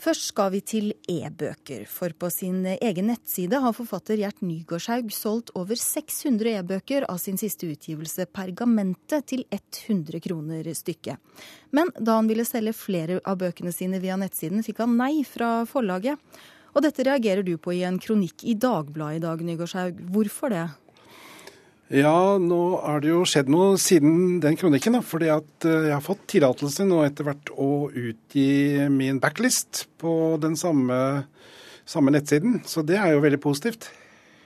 Først skal vi til e-bøker, for på sin egen nettside har forfatter Gjert Nygårdshaug solgt over 600 e-bøker av sin siste utgivelse Pergamentet til 100 kroner stykket. Men da han ville selge flere av bøkene sine via nettsiden, fikk han nei fra forlaget. Og dette reagerer du på i en kronikk i Dagbladet i dag, Nygårdshaug. Hvorfor det? Ja, nå er det jo skjedd noe siden den kronikken. da, fordi eh, jeg har fått tillatelse nå etter hvert å utgi min backlist på den samme, samme nettsiden. Så det er jo veldig positivt.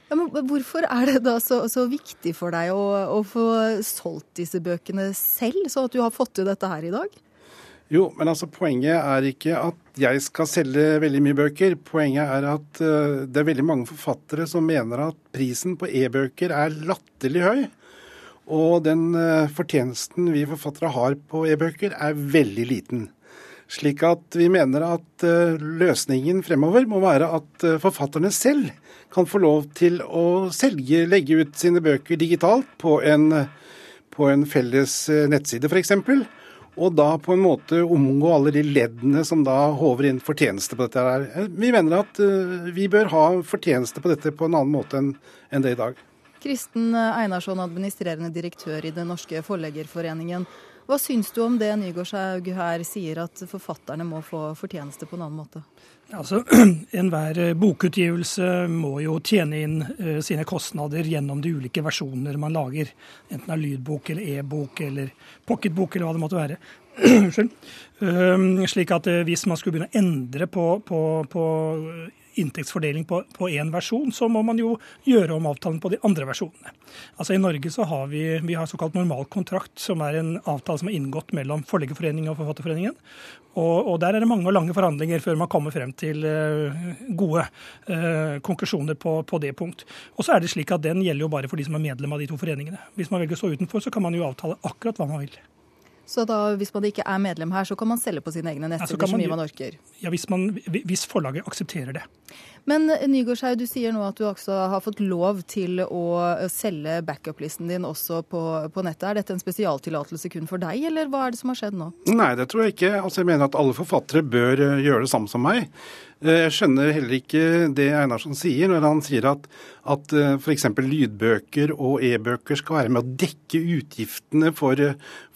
Ja, men Hvorfor er det da så, så viktig for deg å, å, få solgt disse bøkene selv, så at du har fått til dette her i dag? Jo, men altså poenget er ikke at jeg skal selge veldig mye bøker. Poenget er at uh, det er veldig mange forfattere som mener at prisen på e-bøker er latterlig høy. Og den uh, fortjenesten vi forfattere har på e-bøker er veldig liten. Slik at vi mener at uh, løsningen fremover må være at forfatterne selv kan få lov til å selge, legge ut sine bøker digitalt på en, på en felles nettside f.eks og da på en måte omgå alle de leddene som da håver inn fortjeneste på dette. her. Vi mener at uh, vi bør ha fortjeneste på dette på en annen måte enn det i dag. Kristen Einarsson, administrerende direktør i Den norske forleggerforeningen. Hva syns du om det Nygaardshaug her sier, at forfatterne må få fortjeneste på en annen måte? Altså, Enhver eh, bokutgivelse må jo tjene inn uh, sine kostnader gjennom de ulike versjoner man lager. Enten er lydbok eller e-bok eller pocketbok eller hva det måtte være. Uh, slik at uh, hvis man skulle begynne å endre på, på, på inntektsfordeling på én versjon, så må man jo gjøre om avtalen på de andre versjonene. Altså I Norge så har vi, vi har såkalt normalkontrakt, som er en avtale som er inngått mellom Forleggerforeningen og Forfatterforeningen. Og, og, Der er det mange og lange forhandlinger før man kommer frem til uh, gode uh, konklusjoner på, på, det punkt. Og så er det slik at Den gjelder jo bare for de som er medlem av de to foreningene. Hvis man velger å stå utenfor, så kan man jo avtale akkurat hva man vil. Så da, hvis man ikke er medlem her, så kan man selge på sine egne nettsider ja, så mye man orker? Ja, hvis, man, hvis forlaget aksepterer det. Men eh, Nygårdshaug, du sier nå at du også har fått lov til å eh, selge backup-listen din også på, på, nettet. Er dette en spesialtillatelse kun for deg, eller hva er det som har skjedd nå? Nei, det tror jeg ikke. Altså, jeg mener at alle forfattere bør eh, gjøre det samme som meg. Jeg skjønner heller ikke det Einarsson sier, når han sier at, at f.eks. lydbøker og e-bøker skal være med å dekke utgiftene for,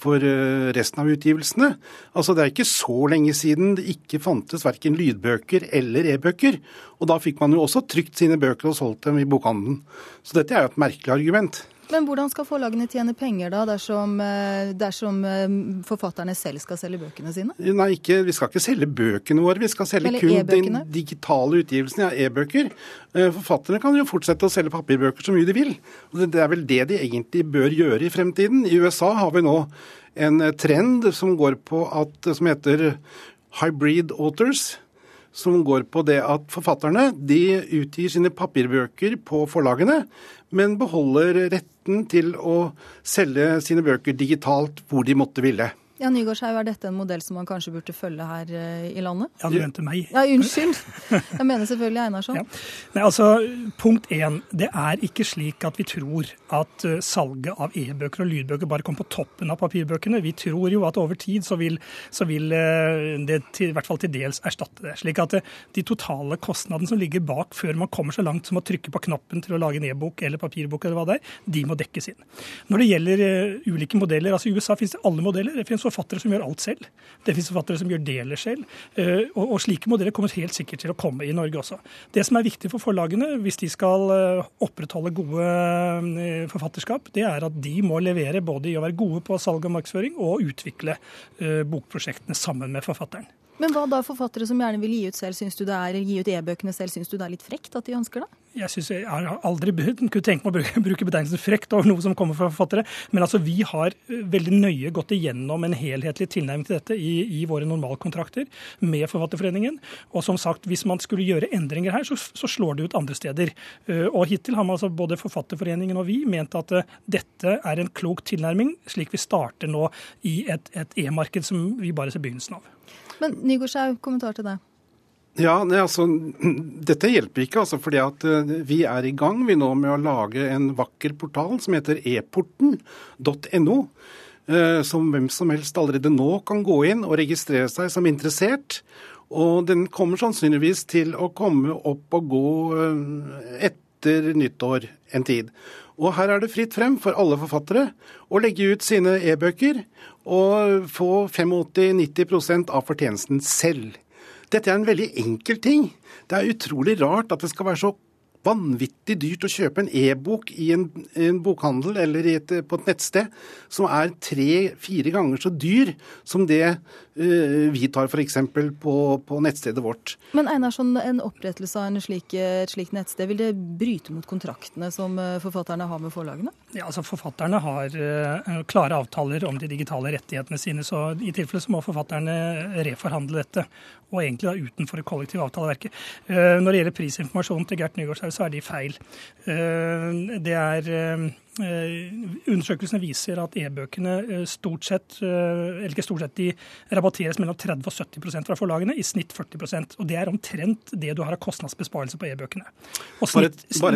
for resten av utgivelsene. Altså, Det er ikke så lenge siden det ikke fantes verken lydbøker eller e-bøker. Og da fikk man jo også trykt sine bøker og solgt dem i bokhandelen. Så dette er jo et merkelig argument. Men hvordan skal forlagene tjene penger da, dersom, eh, dersom, eh, forfatterne selv skal selge bøkene sine? Nei, ikke, vi skal ikke selge bøkene våre, vi skal selge Eller kun e den digitale utgivelsen av ja, e-bøker. Eh, forfatterne kan jo fortsette å selge papirbøker så mye de vil. Og det er vel det de egentlig bør gjøre i fremtiden. I USA har vi nå en trend som går på at, som heter hybrid authors som går på det at forfatterne de utgir sine papirbøker på forlagene, men beholder retten til å selge sine bøker digitalt hvor de måtte ville. Ja, Nygaardshaug, Er dette en modell som man kanskje burde følge her eh, i landet? Ja, du mente meg. Ja, Unnskyld. Jeg mener selvfølgelig Einarsson. Ja. Nei, altså, Punkt én. Det er ikke slik at vi tror at uh, salget av e-bøker og lydbøker bare kommer på toppen av papirbøkene. Vi tror jo at over tid så vil, så vil uh, det til, i hvert fall til dels erstatte det. Slik at de totale kostnadene som ligger bak før man kommer så langt som å trykke på knappen til å lage en e-bok eller papirbok, eller hva det er, de må dekkes inn. Når det gjelder ulike modeller, altså i USA finnes det alle modeller. Det finnes forfattere som gjør alt selv. Det finnes forfattere som gjør deler selv. Eh, og, og slike modeller kommer helt sikkert til å komme i Norge også. Det som er viktig for forlagene, hvis de skal eh, opprettholde gode eh, forfatterskap, det er at de må levere både i å være gode på salg og markedsføring og utvikle bokprosjektene sammen med forfatteren. Men hva da forfattere som gjerne vil gi ut selv, syns du det er, gi ut e-bøkene selv, syns du det er litt frekt at de ønsker det? Jeg, synes jeg har aldri kunne tenkt meg å bruke, bruke betegnelsen frekt over noe som kommer fra forfattere. Men altså, vi har eh, veldig nøye gått igjennom en helhetlig tilnærming til dette i, i våre normalkontrakter med Forfatterforeningen. Og som sagt, hvis man skulle gjøre endringer her, så, så, slår det ut andre steder. Eh, og hittil har man altså både Forfatterforeningen og vi ment at uh, dette er en klok tilnærming, slik vi starter nå i et, e-marked som vi bare ser begynnelsen av. Men Nygårdshaug, kommentar til deg. Ja, det, altså, Dette hjelper ikke, altså, fordi at eh, vi er i gang vi nå med å lage en vakker portal som heter eporten.no. Eh, som hvem som helst allerede nå kan gå inn og registrere seg som interessert. Og den kommer sannsynligvis til å komme opp og gå eh, etter nyttår en tid. Og her er det fritt frem for alle forfattere å legge ut sine e-bøker og få 85-90% av fortjenesten selv. Dette er en veldig enkel ting. Det er utrolig rart at det skal være så vanvittig dyrt å kjøpe en e-bok i en, en, bokhandel eller et, på et nettsted som er tre-fire ganger så dyr som det uh, vi tar f.eks. På, på nettstedet vårt. Men Einarsson, en opprettelse av en slik, et slikt nettsted, vil det bryte mot kontraktene som eh, forfatterne har med forlagene? Ja, altså Forfatterne har uh, klare avtaler om de digitale rettighetene sine, så i tilfelle så må forfatterne reforhandle dette. Og egentlig da utenfor det kollektive avtaleverket. Uh, når det gjelder prisinformasjonen til Gert Nygaardshaug, så er de feil. Eh, det er eh, undersøkelsene viser at e-bøkene eh, stort sett, eh, eller ikke stort sett, de rabatteres mellom 30 og 70% fra forlagene, i snitt 40% Og det er omtrent det du har av kostnadsbesparelse på e-bøkene.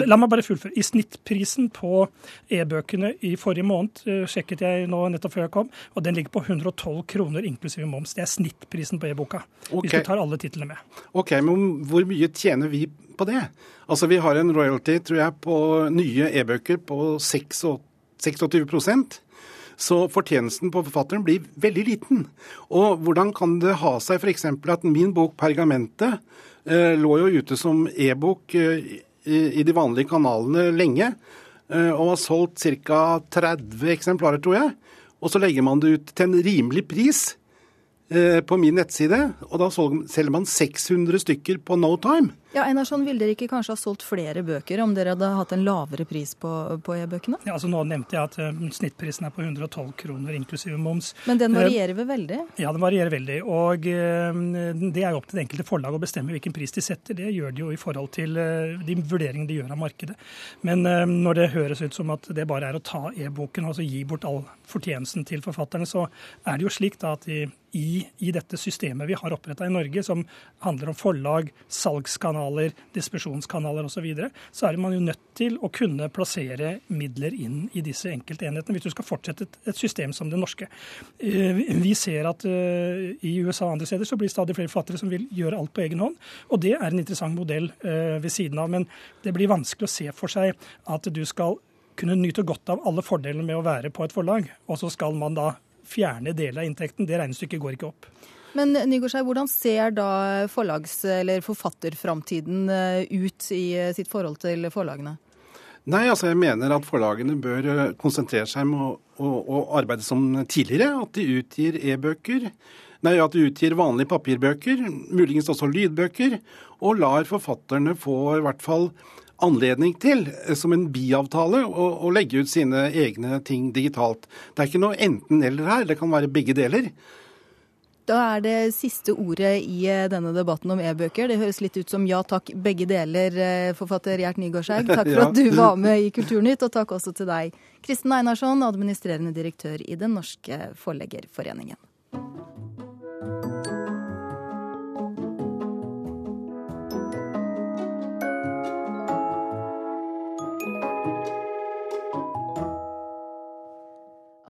La meg bare fullføre. I snittprisen på e-bøkene i forrige måned sjekket jeg nå nettopp før jeg kom, og den ligger på 112 kroner inklusive moms. Det er snittprisen på e-boka, okay. hvis du tar alle titlene med. Ok, Men hvor mye tjener vi på det? Altså Vi har en royalty tror jeg, på nye e-bøker på 26% så fortjenesten på forfatteren blir veldig liten. Og hvordan kan det ha seg f.eks. at min bok 'Pergamentet' eh, lå jo ute som e-bok eh, i, de vanlige kanalene lenge, eh, og har solgt ca. 30 eksemplarer, tror jeg. Og så legger man det ut til en rimelig pris på min nettside, og da selger man 600 stykker på no time. Ja, Einarsson, Ville dere ikke kanskje ha solgt flere bøker om dere hadde hatt en lavere pris på, på e-bøkene? Ja, altså Nå nevnte jeg at uh, snittprisen er på 112 kroner inklusive moms. Men den eh, varierer vel veldig? Ja, den varierer veldig. Og uh, det er jo opp til det enkelte forlag å bestemme hvilken pris de setter. Det gjør de jo i forhold til uh, de vurderingene de gjør av markedet. Men når det høres ut som at det bare er å ta e-boken og altså gi bort all fortjenesten til forfatterne, så er det jo slik da at i, i dette systemet vi har oppretta i Norge, som handler om forlag, salgskanaler, kanaler, distribusjonskanaler osv., så, videre, så er man jo nødt til å kunne plassere midler inn i disse enkeltenhetene hvis du skal fortsette et, system som det norske. Eh, vi ser at eh, i USA og andre steder så blir stadig flere forfattere som vil gjøre alt på egen hånd. Og det er en interessant modell eh, ved siden av. Men det blir vanskelig å se for seg at du skal kunne nyte godt av alle fordelene med å være på et forlag, og så skal man da fjerne deler av inntekten. Det regnestykket går ikke opp. Men Nygårdskei, hvordan ser da forlags- eller forfatterframtiden eh, ut i eh, sitt forhold til forlagene? Nei, altså jeg mener at forlagene bør eh, konsentrere seg med å, å, å arbeide som tidligere. At de utgir e-bøker. Nei, at de utgir vanlige papirbøker, muligens også lydbøker. Og lar forfatterne få i hvert fall anledning til, som en biavtale, å, å legge ut sine egne ting digitalt. Det er ikke noe enten-eller her, det kan være begge deler. Da er det siste ordet i eh, denne debatten om e-bøker. Det høres litt ut som ja takk, begge deler, eh, forfatter Gjert Nygaardshaug. Takk for at du var med i Kulturnytt, og takk også til deg, Kristen Einarsson, administrerende direktør i Den norske forleggerforeningen.